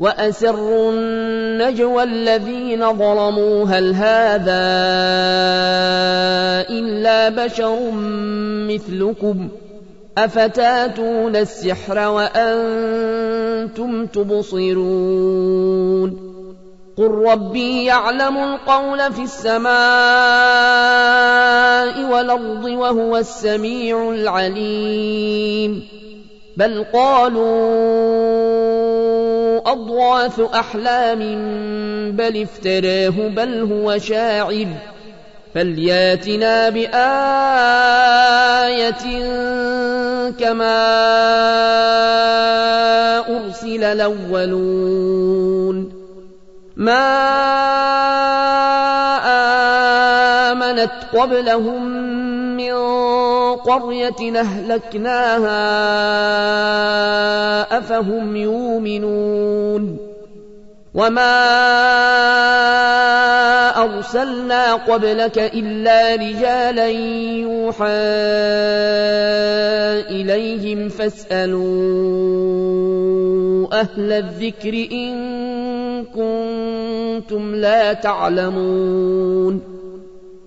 وأسروا النجوى الذين ظلموا. هل هذا إلا بشر مثلكم؟ أفتاتون السحر وأنتم تبصرون؟ قل ربي يعلم القول في السماء والأرض وهو السميع العليم. بل قالوا أضواث أحلام بل افتراه بل هو شاعر. فلياتنا بآية كما أرسل الأولون. ما آمنت قبلهم من قرية أهلكناها أفهم يؤمنون وما أرسلنا قبلك إلا رجالا يوحى إليهم فاسألوا أهل الذكر إن كنتم لا تعلمون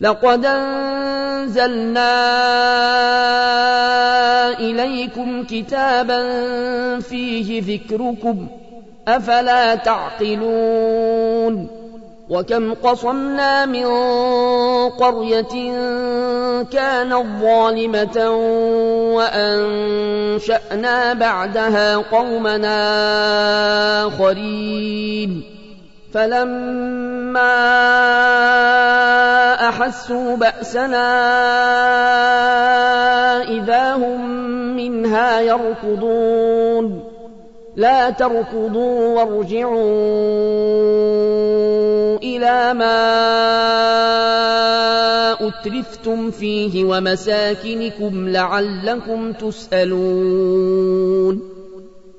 لقد أنزلنا إليكم كتابا فيه ذكركم أفلا تعقلون؟ وكم قصمنا من قرية كانت ظالمة وأنشأنا بعدها قومنا آخرين. فلما أحسوا بأسنا إذا هم منها يركضون. لا تركضوا وارجعوا إلى ما أترفتم فيه ومساكنكم لعلكم تسألون.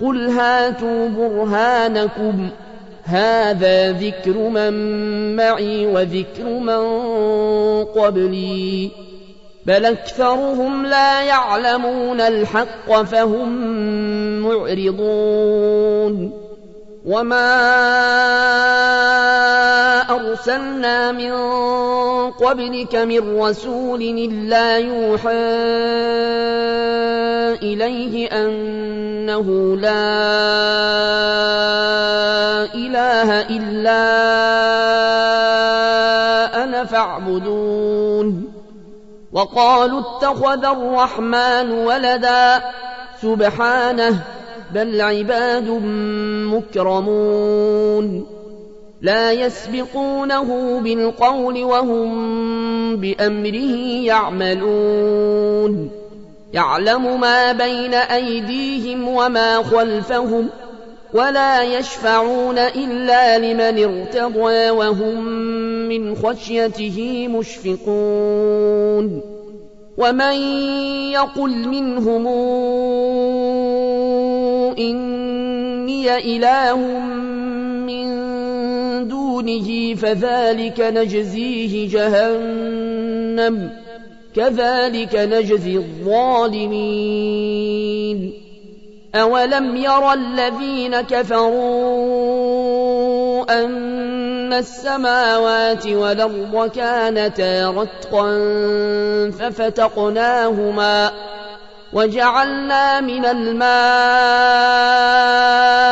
قل هاتوا برهانكم هذا ذكر من معي وذكر من قبلي بل أكثرهم لا يعلمون الحق فهم معرضون وما أرسلنا من قبلك من رسول إلا يوحى إليه أنه لا إله إلا أنا فاعبدون. وقالوا اتخذ الرحمن ولدا. سبحانه بل عباد مكرمون. لا يسبقونه بالقول وهم بأمره يعملون. يعلم ما بين أيديهم وما خلفهم ولا يشفعون إلا لمن ارتضى وهم من خشيته مشفقون. ومن يقل منهم إني إله من دونه فذلك نجزيه جهنم كذلك نجزي الظالمين. أولم ير الذين كفروا أن السماوات والأرض كانتا رتقا ففتقناهما وجعلنا من الماء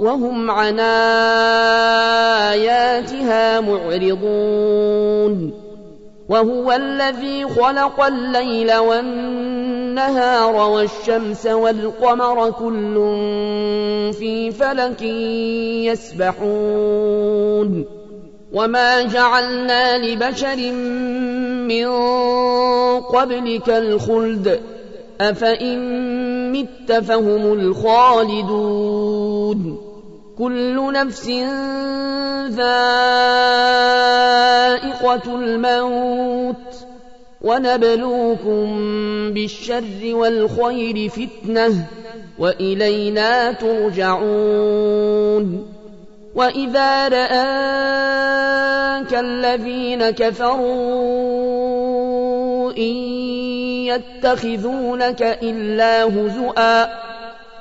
وهم عن آياتها معرضون. وهو الذي خلق الليل والنهار والشمس والقمر كل في فلك يسبحون. وما جعلنا لبشر من قبلك الخلد. أفإن مت فهم الخالدون. كل نفس ذائقة الموت. ونبلوكم بالشر والخير فتنة وإلينا ترجعون. وإذا رآك الذين كفروا إن يتخذونك إلا هزؤا.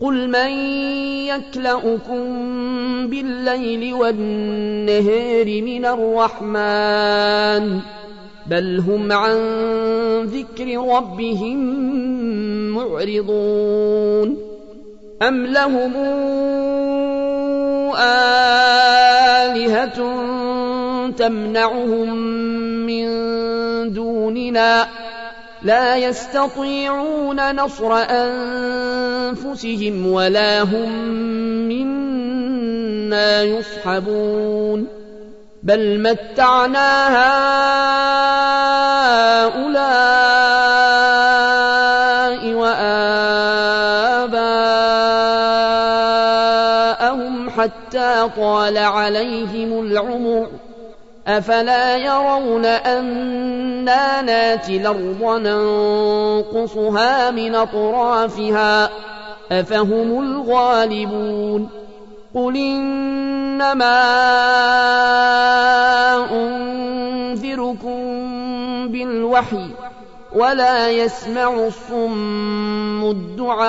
قل من يكلؤكم بالليل والنهار من الرحمن بل هم عن ذكر ربهم معرضون أم لهم آلهة تمنعهم من دوننا لا يستطيعون نصر أن أنفسهم ولا هم منا يصحبون. بل متعنا هؤلاء وآباءهم حتى طال عليهم العمر. أفلا يرون أنا ناتي الأرض ننقصها من أطرافها أفهم الغالبون قل إنما أنذركم بالوحي ولا يسمع الصم الدعاء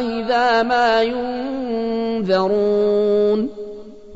إذا ما ينذرون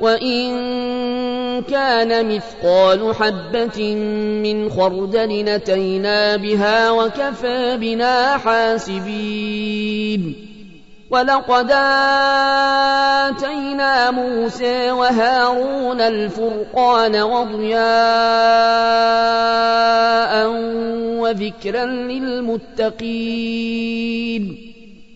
وإن كان مثقال حبة من خردل نتينا بها وكفى بنا حاسبين ولقد آتينا موسى وهارون الفرقان وضياء وذكرا للمتقين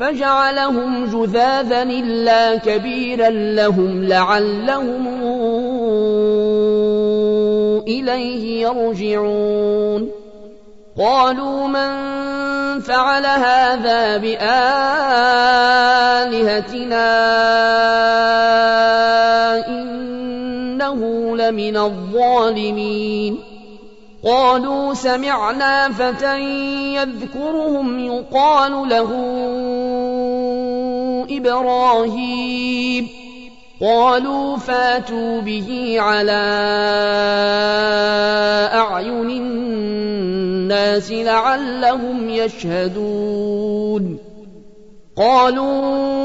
فجعلهم جذاذا إلا كبيرا لهم لعلهم إليه يرجعون. قالوا من فعل هذا بآلهتنا إنه لمن الظالمين. قالوا سمعنا فتى يذكرهم يقال له إبراهيم. قالوا فاتوا به على أعين الناس لعلهم يشهدون. قالوا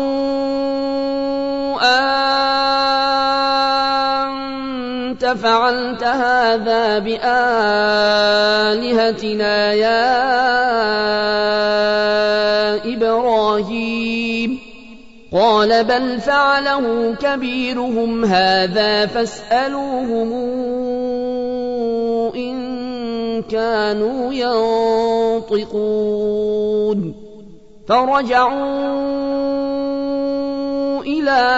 أنت فعلت هذا بآلهتنا يا إبراهيم. قال بل فعله كبيرهم هذا فاسألوهم إن كانوا ينطقون. فرجعوا إلى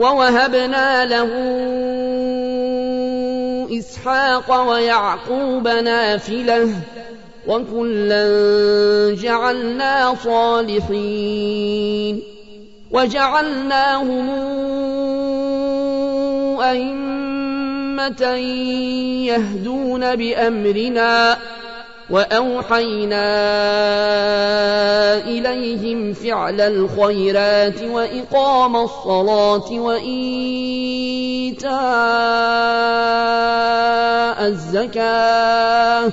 ووهبنا له إسحاق ويعقوب نافلة وكلا جعلنا صالحين وجعلناهم أئمة يهدون بأمرنا وأوحينا إليهم فعل الخيرات وإقام الصلاة وإيتاء الزكاة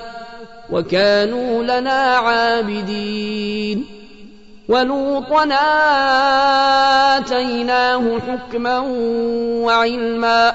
وكانوا لنا عابدين ولوطا آتيناه حكما وعلما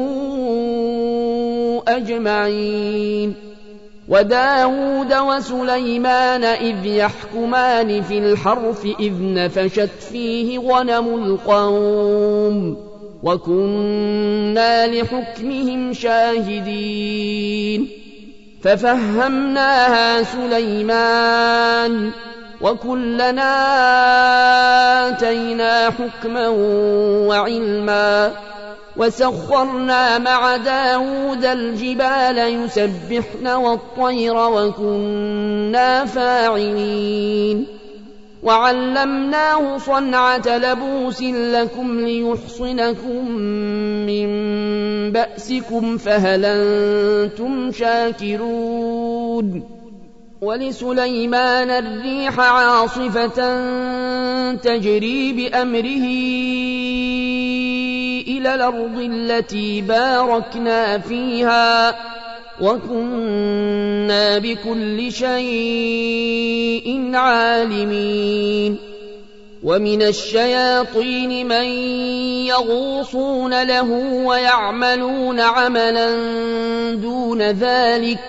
أجمعين. وداود وسليمان إذ يحكمان في الحرف إذ نفشت فيه غنم القوم وكنا لحكمهم شاهدين. ففهمناها سليمان وكلنا آتينا حكما وعلما وسخرنا مع داود الجبال يسبحن والطير وكنا فاعلين. وعلمناه صنعة لبوس لكم ليحصنكم من بأسكم فهل أنتم شاكرون. ولسليمان الريح عاصفة تجري بأمره. إلى الأرض التي باركنا فيها وكنا بكل شيء عالمين. ومن الشياطين من يغوصون له ويعملون عملا دون ذلك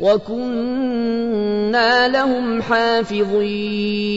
وكنا لهم حافظين.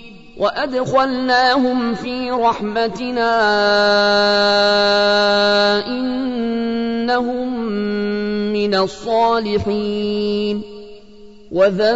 وأدخلناهم في رحمتنا إنهم من الصالحين وذا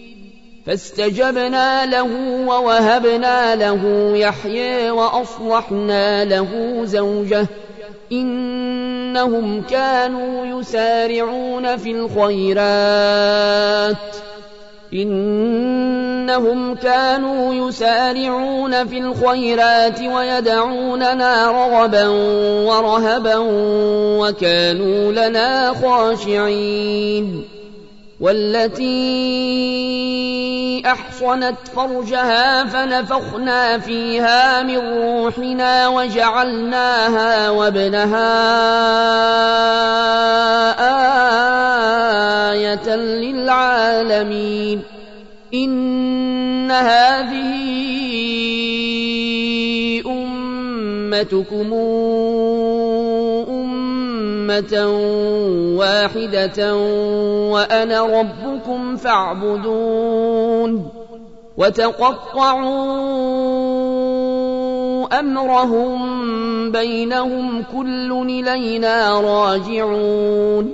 فاستجبنا له ووهبنا له يحيى وأصلحنا له زوجه. إنهم كانوا يسارعون في الخيرات. إنهم كانوا يسارعون في الخيرات ويدعوننا رغبا ورهبا وكانوا لنا خاشعين. والتي أحصنت فرجها فنفخنا فيها من روحنا وجعلناها وابنها آية للعالمين. إن هذه أمتكم أمة واحدة وأنا ربكم فاعبدون وتقطعوا أمرهم بينهم كل إلينا راجعون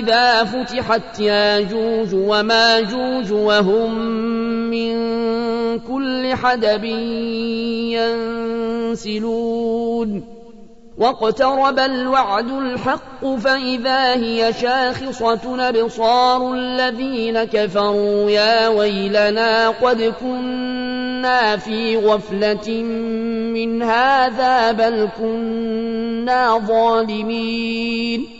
إذا فتحت ياجوج وماجوج وهم من كل حدب ينسلون. واقترب الوعد الحق فإذا هي شاخصة أبصار الذين كفروا يا ويلنا قد كنا في غفلة من هذا بل كنا ظالمين.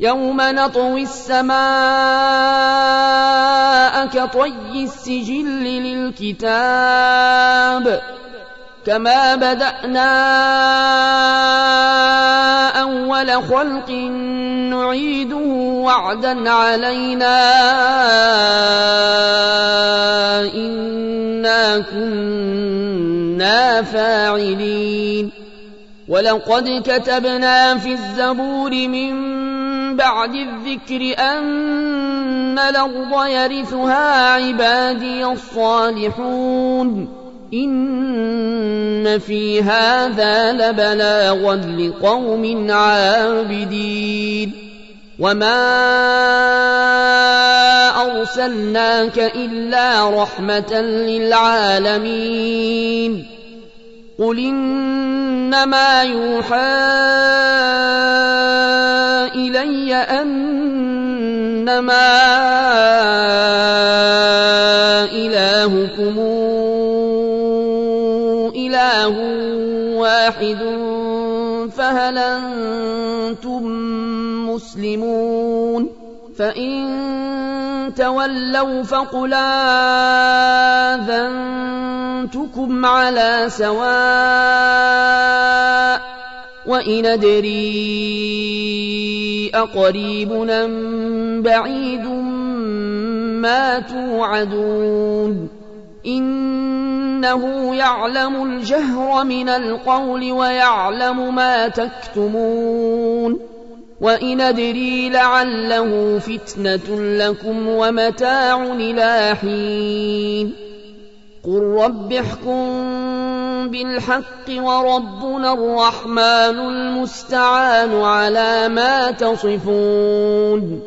يوم نطوي السماء كطي السجل للكتاب كما بدأنا أول خلق نعيده وعدا علينا إنا كنا فاعلين ولقد كتبنا في الزبور من بعد الذكر أن الأرض يرثها عبادي الصالحون. إن في هذا لبلاغا لقوم عابدين. وما أرسلناك إلا رحمة للعالمين. قل إنما يوحى إلي أنما إلهكم إله واحد فهل أنتم مسلمون فإن تولوا فقل آذنتكم على سواء وإن أدري أقريب بعيد ما توعدون إنه يعلم الجهر من القول ويعلم ما تكتمون وإن أدري لعله فتنة لكم ومتاع إلى حين قل رب احكم بالحق وربنا الرحمن المستعان على ما تصفون